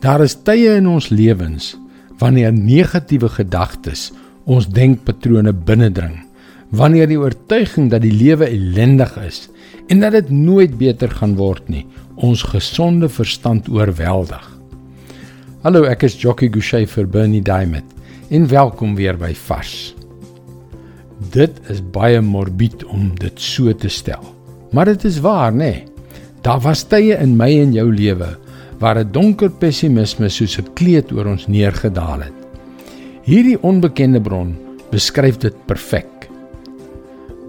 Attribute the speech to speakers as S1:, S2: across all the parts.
S1: Daar is tye in ons lewens wanneer negatiewe gedagtes ons denkpatrone binnendring, wanneer die oortuiging dat die lewe ellendig is en dat dit nooit beter gaan word nie, ons gesonde verstand oorweldig. Hallo, ek is Jockey Gouchee vir Bernie Diamond en welkom weer by Vars. Dit is baie morbied om dit so te stel. Maar dit is waar, nê? Nee. Daar was tye in my en jou lewe waar 'n donker pessimisme soos 'n kleed oor ons neergedaal het. Hierdie onbekende bron beskryf dit perfek.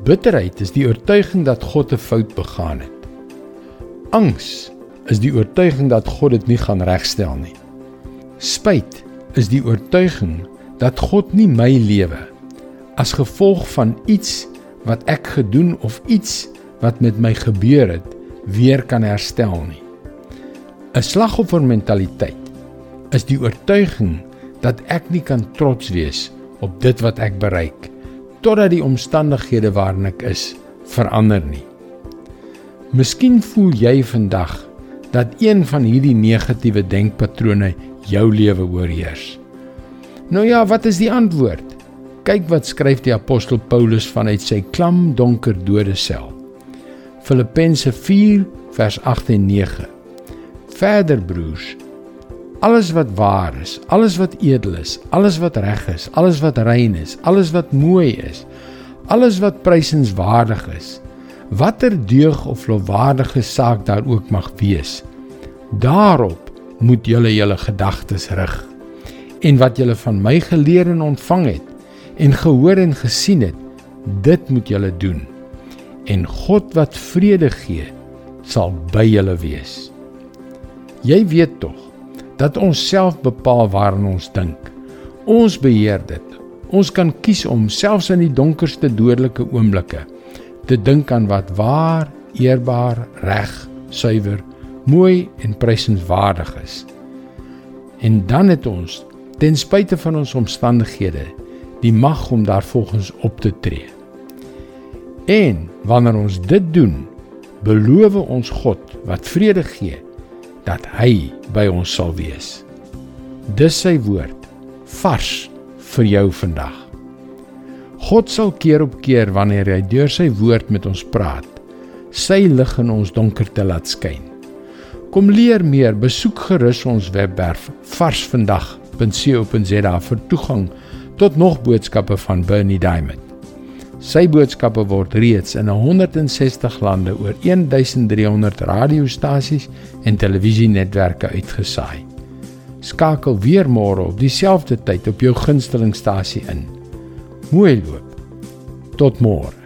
S1: Bitterheid is die oortuiging dat God 'n fout begaan het. Angs is die oortuiging dat God dit nie gaan regstel nie. Spyt is die oortuiging dat God nie my lewe as gevolg van iets wat ek gedoen of iets wat met my gebeur het weer kan herstel nie. 'n Slagoffermentaliteit is die oortuiging dat ek nie kan trots wees op dit wat ek bereik totdat die omstandighede waarin ek is verander nie. Miskien voel jy vandag dat een van hierdie negatiewe denkpatrone jou lewe oorheers. Nou ja, wat is die antwoord? Kyk wat skryf die apostel Paulus vanuit sy klam donker dode sel. Filippense 4 vers 8 en 9. Verder broers, alles wat waar is, alles wat edel is, alles wat reg is, alles wat rein is, alles wat mooi is, alles wat prysenswaardig is, watter deug of lofwaardige saak daar ook mag wees, daarop moet julle julle gedagtes rig. En wat julle van my geleer en ontvang het en gehoor en gesien het, dit moet julle doen. En God wat vrede gee, sal by julle wees. Jy weet tog dat ons self bepaal waarin ons dink. Ons beheer dit. Ons kan kies om selfs in die donkerste dodelike oomblikke te dink aan wat waar, eerbaar, reg, suiwer, mooi en prysenswaardig is. En dan het ons ten spyte van ons omstandighede die mag om daarvolgens op te tree. En wanneer ons dit doen, beloof ons God wat vrede gee dat hy by ons sal wees. Dis sy woord vars vir jou vandag. God sal keer op keer wanneer hy deur sy woord met ons praat, sy lig in ons donkerte laat skyn. Kom leer meer, besoek gerus ons webwerf varsvandag.co.za vir toegang tot nog boodskappe van Bernie Diamond. Sy boodskappe word reeds in 160 lande oor 1300 radiostasies en televisienetwerke uitgesaai. Skakel weer môre op dieselfde tyd op jou gunstelingstasie in. Mooi loop. Tot môre.